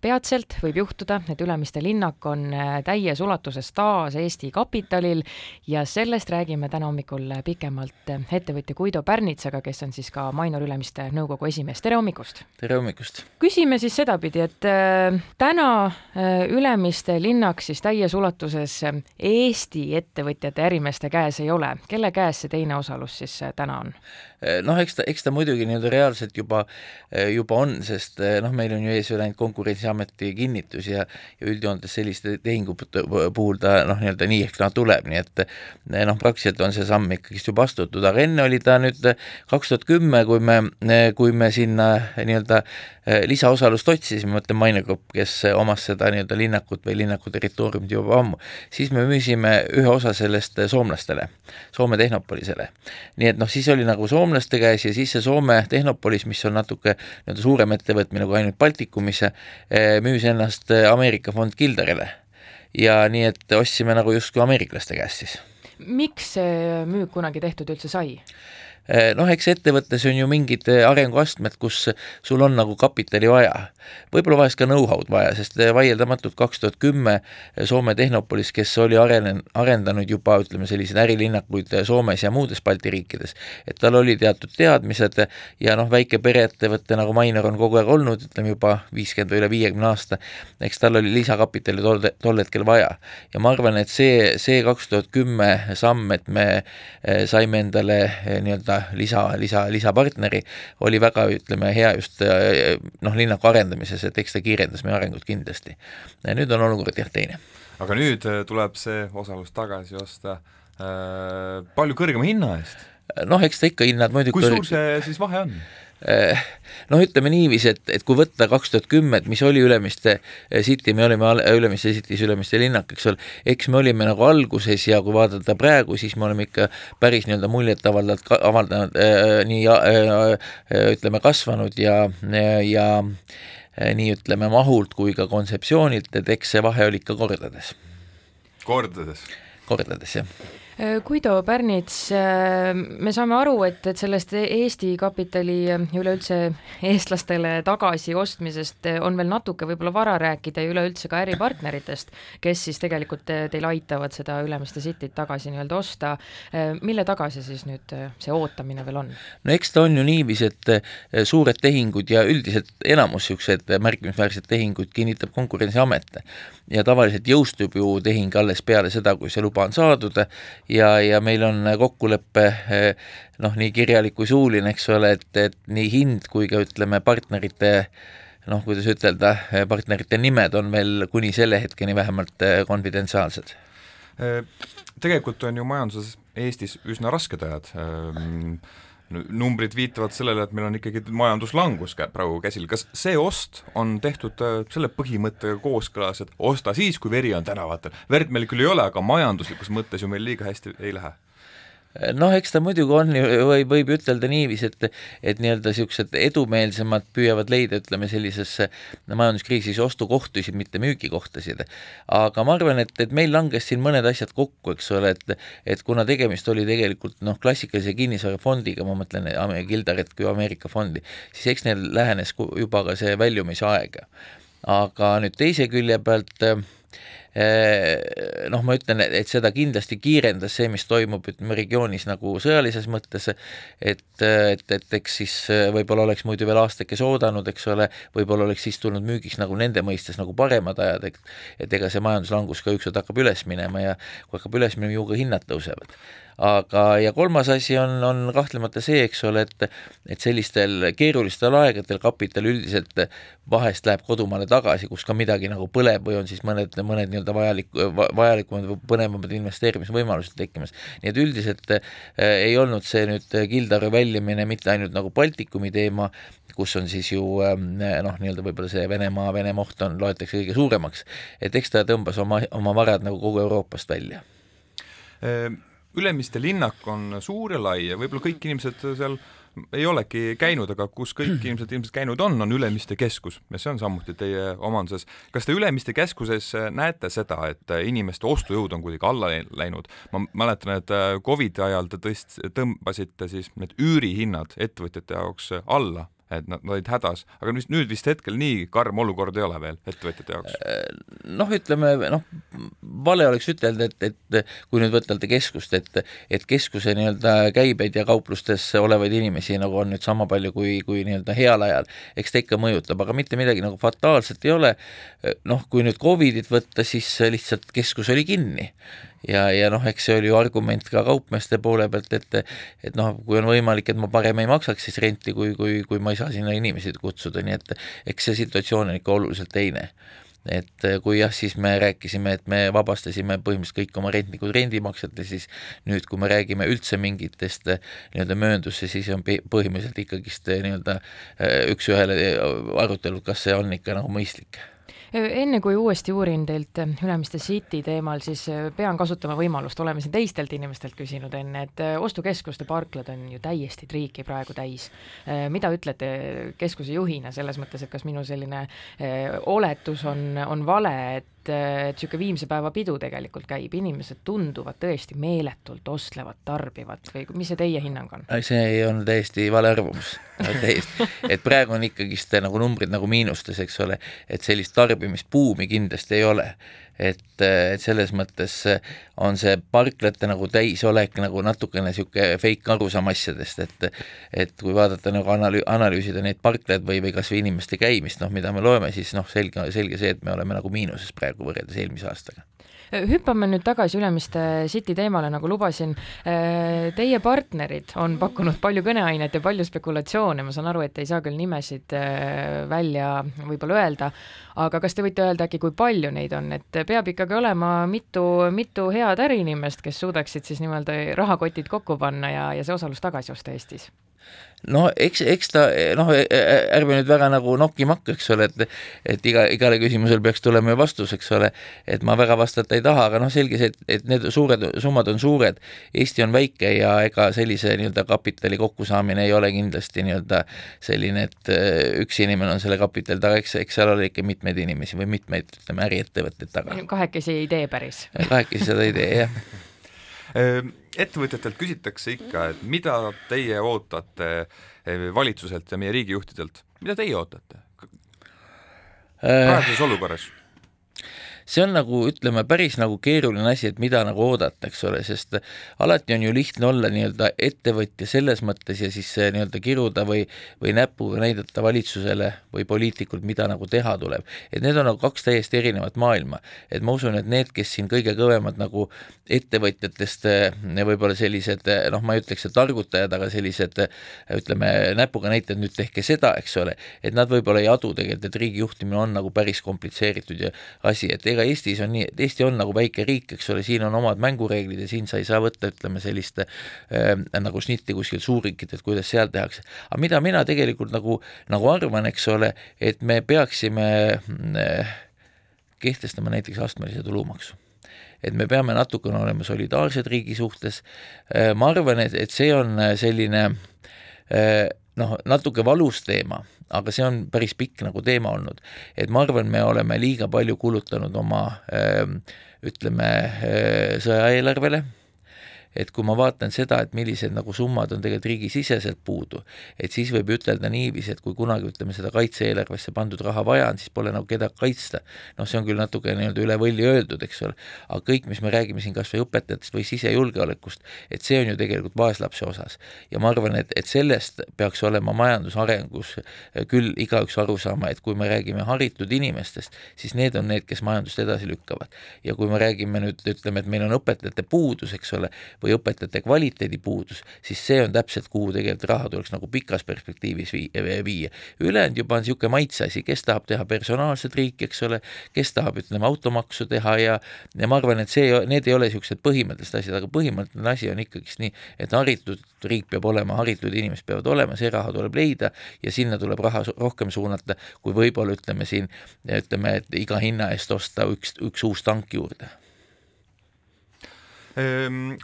peatselt võib juhtuda, et Ülemiste linnak on äh, täies ulatuses taas Eesti kapitalil ja sellest räägime täna hommikul pikemalt äh, ettevõtja Guido Pärnitsaga, kes on siis ka Mainor Ülemiste nõukogu esimees, tere hommikust! tere hommikust! küsime siis sedapidi, et äh, täna Ülemiste linnak siis täies ulatuses Eesti ettevõtjate, ärimeeste käes ei ole, kelle käes see teine osalus siis täna on? noh, eks ta, eks ta muidugi nii-öelda reaalselt juba, juba on, sest noh, meil on ju ees veel ainult Konkurentsiameti kinnitus ja ja üldjoontes selliste tehingute puhul ta noh, nii-öelda nii ehk naa tuleb, nii et noh, praktiliselt on see samm ikkagist juba astutud, aga enne oli ta nüüd kaks tuhat kümme, kui me, kui me sinna nii-öelda lisaosalust otsisime, ma ütlen Maine Grupp, kes omas seda nii-öelda linnakut või linnaku territooriumit juba ammu, siis me müüsime ühe osa sellest soomlastele, Soome Tehnopolisele. nii et noh, siis oli nagu soomlaste käes ja siis see Soome Tehnopolis, mis on natuke nii-öelda suurem ettevõtmine kui ainult Baltikumis, müüs ennast Ameerika fond Kildarile. ja nii, et ostsime nagu justkui ameeriklaste käest siis. Miks see müük kunagi tehtud üldse sai? Eh, noh, eks ettevõttes on ju mingid eh, arenguastmed, kus sul on nagu kapitali vaja. võib-olla vahest ka know-how'd vaja, sest eh, vaieldamatult kaks tuhat kümme Soome Tehnopolis, kes oli arenen-, arendanud juba ütleme, selliseid ärilinnakuid Soomes ja muudes Balti riikides, et tal oli teatud teadmised ja noh, väike pereettevõte nagu Mainor on kogu aeg olnud, ütleme juba viiskümmend või üle viiekümne aasta, eks tal oli lisakapitali tol, tol hetkel vaja. ja ma arvan, et see, see kaks tuhat kümme samm, et me saime endale nii-öelda nii-öelda lisa, lisa, lisapartneri, oli väga, ütleme, hea just noh, linnaku arendamises, et eks ta kiirendas meie arengut kindlasti. nüüd on olukord jah teine. aga nüüd tuleb see osalus tagasi osta äh, palju kõrgema hinna eest? noh, eks ta ikka hinnad muidugi kui suur see siis vahe on? Eh, noh, ütleme niiviisi, et, et kui võtta kaks tuhat kümme, et mis oli Ülemiste eh, City, me olime Ülemiste City's Ülemiste linnak, eks ole, eks me olime nagu alguses ja kui vaadata praegu, siis me oleme ikka päris nii-öelda muljetavaldavalt avaldanud äh, nii äh, ütleme, kasvanud ja, ja äh, nii ütleme mahult kui ka kontseptsioonilt, et eks see vahe oli ikka kordades. kordades? kordades, jah Guido Pärnits, äh, me saame aru, et, et sellest Eesti kapitali ja üleüldse eestlastele tagasiostmisest on veel natuke võib-olla vara rääkida ja üleüldse ka äripartneritest, kes siis tegelikult teil aitavad seda Ülemiste Cityt tagasi nii-öelda osta. Äh, mille taga see siis nüüd, see ootamine veel on? no eks ta on ju niiviisi, et suured tehingud ja üldiselt enamus niisugused märkimisväärsed tehingud kinnitab Konkurentsiamet ja tavaliselt jõustub ju tehing alles peale seda, kui see luba on saadud ja, ja meil on kokkulepe noh, nii kirjalik kui suuline, eks ole, et, et nii hind kui ka ütleme, partnerite noh, kuidas ütelda, partnerite nimed on veel kuni selle hetkeni vähemalt konfidentsiaalsed. Tegelikult on ju majanduses Eestis üsna rasked ajad numbrid viitavad sellele, et meil on ikkagi majanduslangus praegu käsil, kas see ost on tehtud äh, selle põhimõttega kooskõlas, et osta siis, kui veri on tänavatel? verd meil küll ei ole, aga majanduslikus mõttes ju meil liiga hästi ei lähe noh, eks ta muidugi on ju, või võib ütelda niiviisi, et et nii-öelda niisugused edumeelsemad püüavad leida, ütleme, sellisesse majanduskriisis ostukohtusid, mitte müügikohtasid. aga ma arvan, et, et meil langes siin mõned asjad kokku, eks ole, et et kuna tegemist oli tegelikult noh, klassikalise kinnisvarafondiga, ma mõtlen Gildaret kui Ameerika fondi, siis eks neil lähenes juba ka see väljumisaeg. aga nüüd teise külje pealt äh, noh, ma ütlen, et seda kindlasti kiirendas see, mis toimub, ütleme regioonis nagu sõjalises mõttes, et, et, et eks siis eh, võib-olla oleks muidu veel aastakese oodanud, eks ole, võib-olla oleks siis tulnud müügiks nagu nende mõistes nagu paremad ajad, et et ega see majanduslangus ka ükskord hakkab üles minema ja kui hakkab üles minema, ju ka hinnad tõusevad aga, ja kolmas asi on, on kahtlemata see, eks ole, et et sellistel keerulistel aegadel kapital üldiselt vahest läheb kodumaale tagasi, kus ka midagi nagu põleb või on siis mõned, mõned nii-öelda vajalik, vajalikumad või põnevamad investeerimisvõimalused tekkimas. nii et üldiselt äh, ei olnud see nüüd Gildaru väljumine mitte ainult nagu Baltikumi teema, kus on siis ju ähm, noh, nii-öelda võib-olla see Venemaa, Venemaa oht on, loetakse kõige suuremaks, et eks ta tõmbas oma, oma varad nagu kogu Euroopast välja ehm Ülemiste linnak on suur ja lai ja võib-olla kõik inimesed seal ei olegi käinud, aga kus kõik inimesed ilmselt käinud on, on Ülemiste keskus ja see on samuti teie omanduses. kas te Ülemiste keskuses näete seda, et inimeste ostujõud on kuidagi alla läinud? ma mäletan, et Covidi ajal te tõst-, tõmbasite siis need üürihinnad ettevõtjate jaoks alla et nad, nad olid hädas, aga nüüd, nüüd vist hetkel nii karm olukord ei ole veel ettevõtjate jaoks? noh, ütleme noh, vale oleks ütelda, et, et kui nüüd võtelda keskust, et et keskuse nii-öelda käibeid ja kauplustes olevaid inimesi nagu on nüüd sama palju kui, kui nii-öelda heal ajal, eks ta ikka mõjutab, aga mitte midagi nagu fataalset ei ole, noh, kui nüüd Covidit võtta, siis lihtsalt keskus oli kinni. Ja, ja noh, eks see oli ju argument ka kaupmeeste poole pealt, et et noh, kui on võimalik, et ma parem ei maksaks siis renti, kui, kui, kui ma ei saa sinna inimesi kutsuda, nii et eks see situatsioon on ikka oluliselt teine et kui jah, siis me rääkisime, et me vabastasime põhimõtteliselt kõik oma rentnikud rendimaksete, siis nüüd, kui me räägime üldse mingitest nii-öelda mööndusse, siis on põhimõtteliselt ikkagist nii-öelda üks-ühele arutelud, kas see on ikka nagu mõistlik enne kui uuesti uurin teilt äh, Ülemiste City teemal, siis äh, pean kasutama võimalust, oleme siin teistelt inimestelt küsinud enne, et äh, ostukeskuste parklad on ju täiesti triiki praegu täis. mida ütlete keskuse juhina selles mõttes, et kas minu selline oletus on, on vale, et et niisugune viimse päeva pidu tegelikult käib, inimesed tunduvad tõesti meeletult ostlevat, tarbivat või mis see teie hinnang on? see on täiesti vale arvamus, täiesti, et praegu on ikkagist nagu numbrid nagu miinustes, eks ole, et sellist tarbimisbuumi kindlasti ei ole et, et selles mõttes on see parklate nagu täisolek nagu natukene niisugune fake arusaam asjadest, et et kui vaadata nagu analüü-, analüüsida neid parklaid või, või kas või inimeste käimist, noh, mida me loeme, siis noh, selge, selge see, et me oleme nagu miinuses praegu võrreldes eelmise aastaga hüppame nüüd tagasi Ülemiste City teemale, nagu lubasin. Teie partnerid on pakkunud palju kõneainet ja palju spekulatsioone, ma saan aru, et ei saa küll nimesid välja võib-olla öelda, aga kas te võite öelda äkki, kui palju neid on, et peab ikkagi olema mitu, mitu head äriinimest, kes suudaksid siis nii-öelda rahakotid kokku panna ja, ja see osalus tagasi osta Eestis? No eks, eks ta noh, ärme nüüd väga nagu nokki-makka, eks ole, et et iga, igale küsimusele peaks tulema ju vastus, eks ole, et ma väga vastata ei taha, aga noh, selge see, et, et need suured summad on suured, Eesti on väike ja ega sellise nii-öelda kapitali kokkusaamine ei ole kindlasti nii-öelda selline, et e, üks inimene on selle kapitali taga, eks, eks seal ole ikka mitmeid inimesi või mitmeid, ütleme, äriettevõtteid taga. kahekesi ei tee päris. kahekesi seda ei tee, jah ettevõtjatelt küsitakse ikka, et mida teie ootate eh, valitsuselt ja meie riigijuhtidelt, mida teie ootate äh. praeguses olukorras? See on nagu ütleme, päris nagu keeruline asi, et mida nagu oodata, eks ole, sest alati on ju lihtne olla nii-öelda ettevõtja selles mõttes ja siis nii-öelda kiruda või, või näpuga näidata valitsusele või poliitikult, mida nagu teha tuleb. et need on nagu kaks täiesti erinevat maailma. et ma usun, et need, kes siin kõige kõvemad nagu ettevõtjatest võib-olla sellised noh, ma ei ütleks, et targutajad, aga sellised ütleme, näpuga näitajad, nüüd tehke seda, eks ole, et nad võib-olla ei adu tegelikult, et riigi juhtimine on nagu päris komplitseeritud asi, et ega ega Eestis on nii, et Eesti on nagu väike riik, eks ole, siin on omad mängureeglid ja siin sa ei saa võtta, ütleme sellist äh, nagu snitti kuskil suurriikidelt, kuidas seal tehakse. aga mida mina tegelikult nagu, nagu arvan, eks ole, et me peaksime äh, kehtestama näiteks astmelise tulumaksu et me peame natukene olema solidaarsed riigi suhtes, äh, ma arvan, et, et see on selline äh, noh, natuke valus teema, aga see on päris pikk nagu teema olnud. et ma arvan, me oleme liiga palju kulutanud oma öö, ütleme, sõjaeelarvele et kui ma vaatan seda, et millised nagu summad on tegelikult riigisiseselt puudu, et siis võib ütelda niiviisi, et kui kunagi ütleme seda kaitse-eelarvesse pandud raha vaja on, siis pole nagu kedagi kaitsta. noh, see on küll natuke nii-öelda üle võlli öeldud, eks ole, aga kõik, mis me räägime siin kas või õpetajatest või sisejulgeolekust, et see on ju tegelikult vaeslapse osas. ja ma arvan, et, et sellest peaks olema majandusarengus küll igaüks aru saama, et kui me räägime haritud inimestest, siis need on need, kes majandust edasi lükkavad. ja kui me räägime nüüd, ütleme, et meil on õpetajate puudus, eks ole, või õpetajate kvaliteedi puudus, siis see on täpselt, kuhu tegelikult raha tuleks nagu pikas perspektiivis viia. ülejäänud juba on niisugune maitse asi, kes tahab teha personaalset riiki, eks ole, kes tahab, ütleme, automaksu teha ja ja ma arvan, et see, need ei ole niisugused põhimõttelised asjad, aga põhimõtteline asi on ikkagist nii, et haritud riik peab olema, haritud inimesed peavad olema, see raha tuleb leida ja sinna tuleb raha rohkem suunata, kui võib-olla ütleme siin, ütleme, et iga hinna eest osta üks, üks uus tank juurde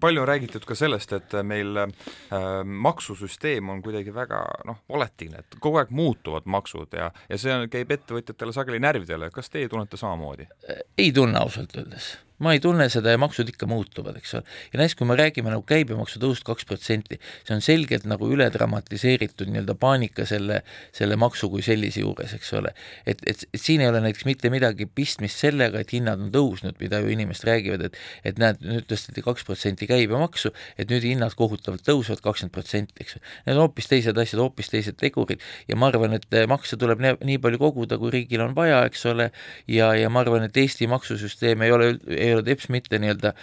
palju on räägitud ka sellest, et meil äh, maksusüsteem on kuidagi väga noh, volatiilne, et kogu aeg muutuvad maksud ja, ja see on, käib ettevõtjatele sageli närvidele, kas teie tunnete samamoodi? ei tunne ausalt öeldes ma ei tunne seda ja maksud ikka muutuvad, eks ole. ja näiteks, kui me räägime nagu käibemaksu tõusust kaks protsenti, see on selgelt nagu üle dramatiseeritud nii-öelda paanika selle, selle maksu kui sellise juures, eks ole. et, et, et siin ei ole näiteks mitte midagi pistmist sellega, et hinnad on tõusnud, mida ju inimesed räägivad, et et näed, nüüd tõsteti kaks protsenti käibemaksu, et nüüd hinnad kohutavalt tõusevad kakskümmend protsenti, eks ju. Need on hoopis teised asjad, hoopis teised tegurid ja ma arvan, et makse tuleb nii palju koguda, kui riigil on vaja, eks ole, ja, ja ma arvan, et Eesti maksusüsteem ei ole, ei ole teps mitte nii-öelda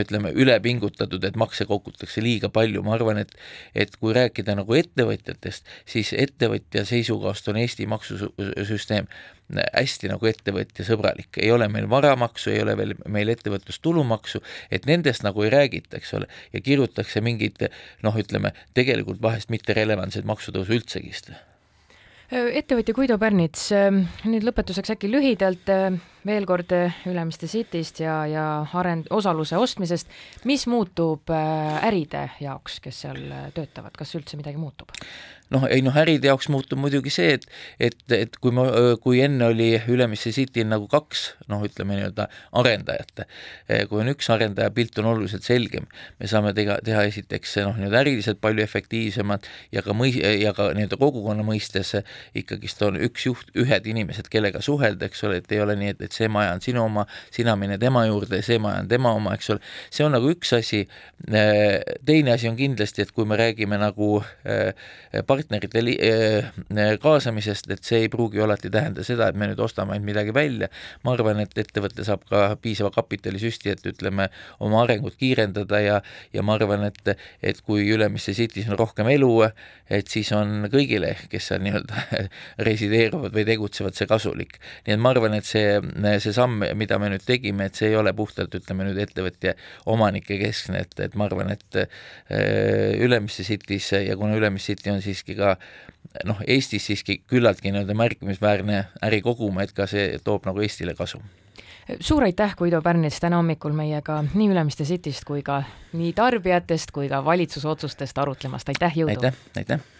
ütleme, üle pingutatud, et makse kogutakse liiga palju, ma arvan, et et kui rääkida nagu ettevõtjatest, siis ettevõtja seisukohast on Eesti maksusüsteem hästi nagu ettevõtjasõbralik, ei ole meil varamaksu, ei ole veel meil ettevõtlustulumaksu, et nendest nagu ei räägita, eks ole, ja kirutakse mingeid noh, ütleme tegelikult vahest mitte relevantseid maksutõusu üldsegi. Ettevõtja Guido Pärnits, nüüd lõpetuseks äkki lühidalt veel kord Ülemiste Cityst ja, ja arend-, osaluse ostmisest, mis muutub äride jaoks, kes seal töötavad, kas üldse midagi muutub? noh, ei noh, äride jaoks muutub muidugi see, et et, et kui ma, kui enne oli Ülemiste Cityl nagu kaks noh, ütleme nii-öelda arendajat, kui on üks arendaja, pilt on oluliselt selgem, me saame teha, teha esiteks noh, nii-öelda äriliselt palju efektiivsemad ja ka mõi-, ja ka nii-öelda kogukonna mõistes ikkagist on üks juht, ühed inimesed, kellega suhelda, eks ole, et ei ole nii, et, et see maja on sinu oma, sina mine tema juurde see maja on tema oma, eks ole, see on nagu üks asi, teine asi on kindlasti, et kui me räägime nagu äh, partnerite li-, äh, kaasamisest, et see ei pruugi alati tähenda seda, et me nüüd ostame ainult midagi välja, ma arvan, et ettevõte saab ka piisava kapitalisüsti, et ütleme, oma arengut kiirendada ja ja ma arvan, et et kui Ülemiste City's on rohkem elu, et siis on kõigile, kes seal nii-öelda resideeruvad või tegutsevad, see kasulik. nii et ma arvan, et see, see samm, mida me nüüd tegime, et see ei ole puhtalt, ütleme nüüd ettevõtja omanike keskne, et, et ma arvan, et äh, Ülemiste City's ja kuna Ülemiste City on siis siiski ka noh, Eestis siiski küllaltki nii-öelda märkimisväärne ärikogum, et ka see toob nagu Eestile kasu suur aitäh, Guido Pärnits, täna hommikul meiega nii Ülemiste Cityst kui ka nii tarbijatest kui ka valitsuse otsustest arutlemast, aitäh, jõudu! aitäh, aitäh!